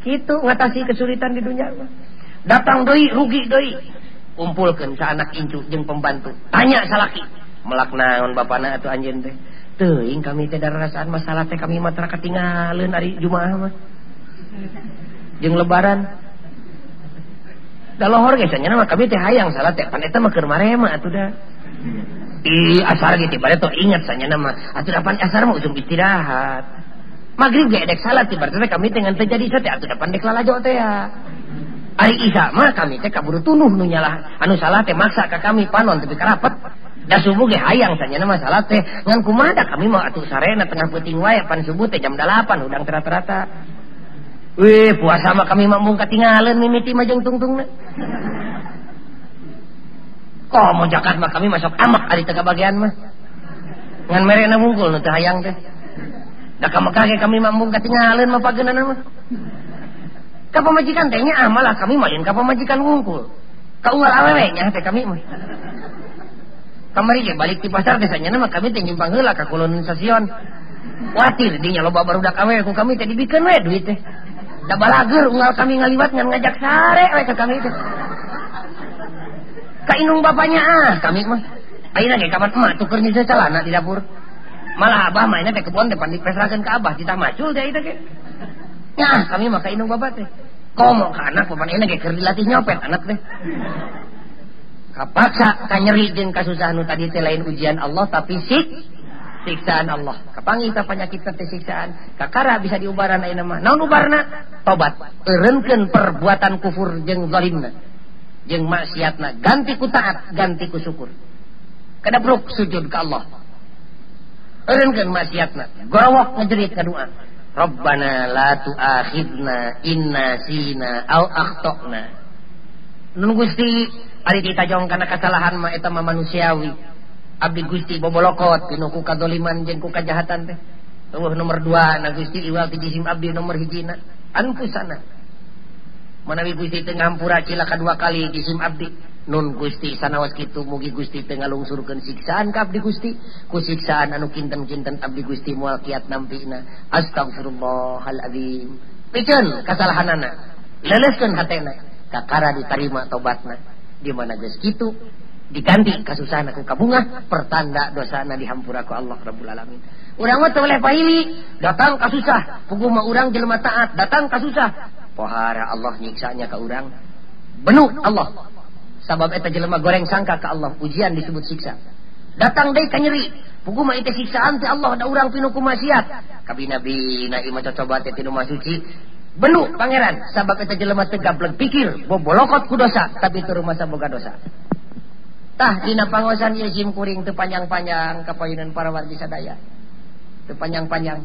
kitu ngatasi kesulitan di dunia datang doi rugi doi. kumpulkan ke anak incu jeung pembantu. Tanya salaki. Melak naon bapana atuh anjen teh. Teing kami teh rasaan masalah teh kami matra ketinggalan hari jumaah mah. Jeung lebaran. Da lohor geus nya mah kami teh hayang salat teh. Pan eta mah keur marema atuh da di asar ge tiba teh ingat sanya mah. Atuh dapan asar mah ujung istirahat. Magrib ge edek salat tiba teh kami teh ngan teh jadi teh. Atuh dapan dek lalajo teh ya. Arizama kami teh kaburu tunuh nunyalah anu salah teh maksa ke kami panon tapi karapet. Dan subuh ge hayang tanya nama salah teh. Ngan kumada kami mau atuh sarena tengah puting wae pan subuh teh jam 8 udang terata-rata. Weh puasa mah kami mah mung katinggalan mimiti mah jeung tungtungna Kok mau jakat mah kami masuk amak ari teu bagian mah. Ngan merena mungkul nu teh hayang teh. Da kamaka kami mah mung katinggalan mah pageunana mah. ka pemajikan tehnya ah malah kami main ke pemajikan Ka ke awewe nya teh kami mah. Kamari ge balik di pasar desanya nama kami teh nyimpang heula ka kulon stasiun watir dinya loba barudak awewe ku kami teh dibikeun we duit teh. Da balager unggal kami ngaliwat ngan ngajak sare we ka kami teh. Ka inung bapaknya ah kami mah. Ayeuna ge kapan emak tuker nyuci celana di dapur. Malah abah mainnya teh kebon teh dipesrakeun pesrakeun ka abah kita macul teh itu ge. Nah, kami maka inung bapak teh. komo ke anak pemanahnya ge keur dilatih nyopet anak teh kapaksa kanyeri jeung kasusahan nu tadi teh lain ujian Allah tapi sik siksaan Allah. Kapangi ta penyakit teh siksaan? Kakara bisa diubaran ayeuna mah. Naon ubarna? Tobat. Eureunkeun perbuatan kufur jeung zalimna. Jeung maksiatna. Ganti ku taat ganti ku syukur. Kada bruk sujud ke Allah. Eureunkeun maksiatna. Gorowok ngejerit ka doa Rabbana la tuakhidna inna sina au akhtana. Nun Gusti ari ditajong kana kesalahan mah eta mah manusiawi. Abdi Gusti bobolokot pinu ku kadoliman jeung ku kajahatan teh. Eueuh nomor 2 na Gusti iwal ti jisim abdi nomor hijina. Anpusana. Manawi Gusti teu ngampura cilaka kadua kali jisim abdi. Nun Gusti sanawas gitu mugi Gusti teu ngalungsurkeun siksaan kap di Gusti. Ku siksaan anu kinten-kinten abdi Gusti mual kiat nampina astagfirullahaladzim pikeun kasalahanana. Leleskeun hatena. Kakara ditarima tobatna di mana geus kitu? Diganti kasusahan ku kabungah pertanda dosana dihampura ku Allah Rabbul Alamin. Urang mah teu pahili datang kasusah. Puguh mah urang jelema taat datang kasusah. Pohara Allah nyiksanya ka urang. Benuk Allah. sabab eta jelema goreng sangka ka Allah. Ujian disebut siksa. Datang deui ka nyeri. Puguh mah itu siksaan ti Allah. Da urang pinu kumasiat kabina bina ima coba teh tinu masuci benu pangeran. Sabab eta jelema tegap leg pikir. Bobolokot ku dosa tapi teu rumah saboga dosa. Tah dina pangosan ieu sim kuring teu panjang-panjang kapayunan para wargi sadaya. Teu panjang-panjang.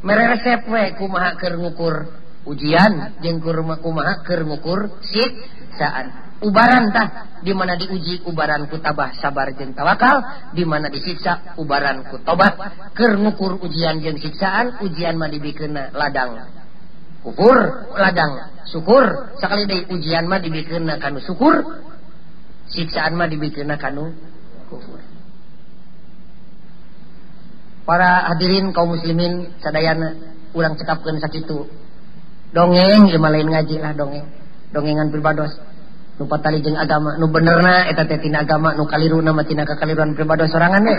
Meresep we kumaha keur ngukur. ujian jengkur kumaha keur ngukur siksaan ubaran tah di mana diuji ubaran ku tabah sabar jeung tawakal di mana disiksa ubaran ku tobat. Keur ngukur ujian jeung siksaan ujian mah dibikeunna ladang kufur ladang syukur. Sakali deui ujian mah dibikin kanu syukur siksaan mah dibikin kanu kufur. Para hadirin kaum muslimin sadayana urang cekapkeun sakitu. Dongeng ieu lain ngaji lah dongeng. Dongengan pribados. Nu patali jeung agama nu benerna eta agama nu kaliruna mah tina kakaliruan pribados sorangan we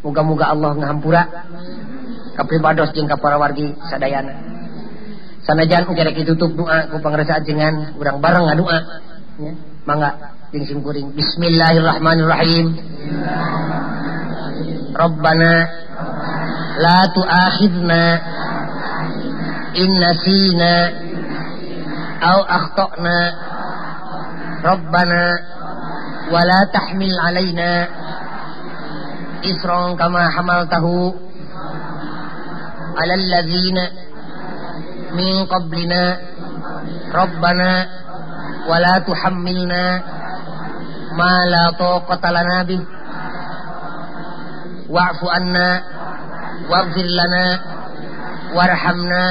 muga-muga Allah ngahampura ka pribados jeung ka para wargi sadayana. Sanajan rek ditutup doa ku pangrasa ajengan urang bareng ngadoa nya mangga jeung simkuring. Bismillahirrahmanirrahim. Rabbana la tu'akhidna in nasina au akhtana ربنا ولا تحمل علينا إسرا كما حملته على الذين من قبلنا ربنا ولا تحملنا ما لا طاقة لنا به واعف عنا واغفر لنا وارحمنا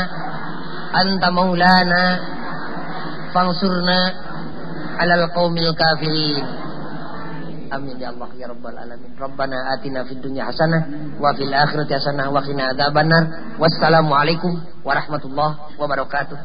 anta maulana fangsurna alal qaumil kafirin. Amin ya Allah ya rabbal alamin. Rabbana atina fid dunya hasanah wa fil akhirati hasanah wa qina adzabannar wassalamu alaikum warahmatullahi wabarakatuh.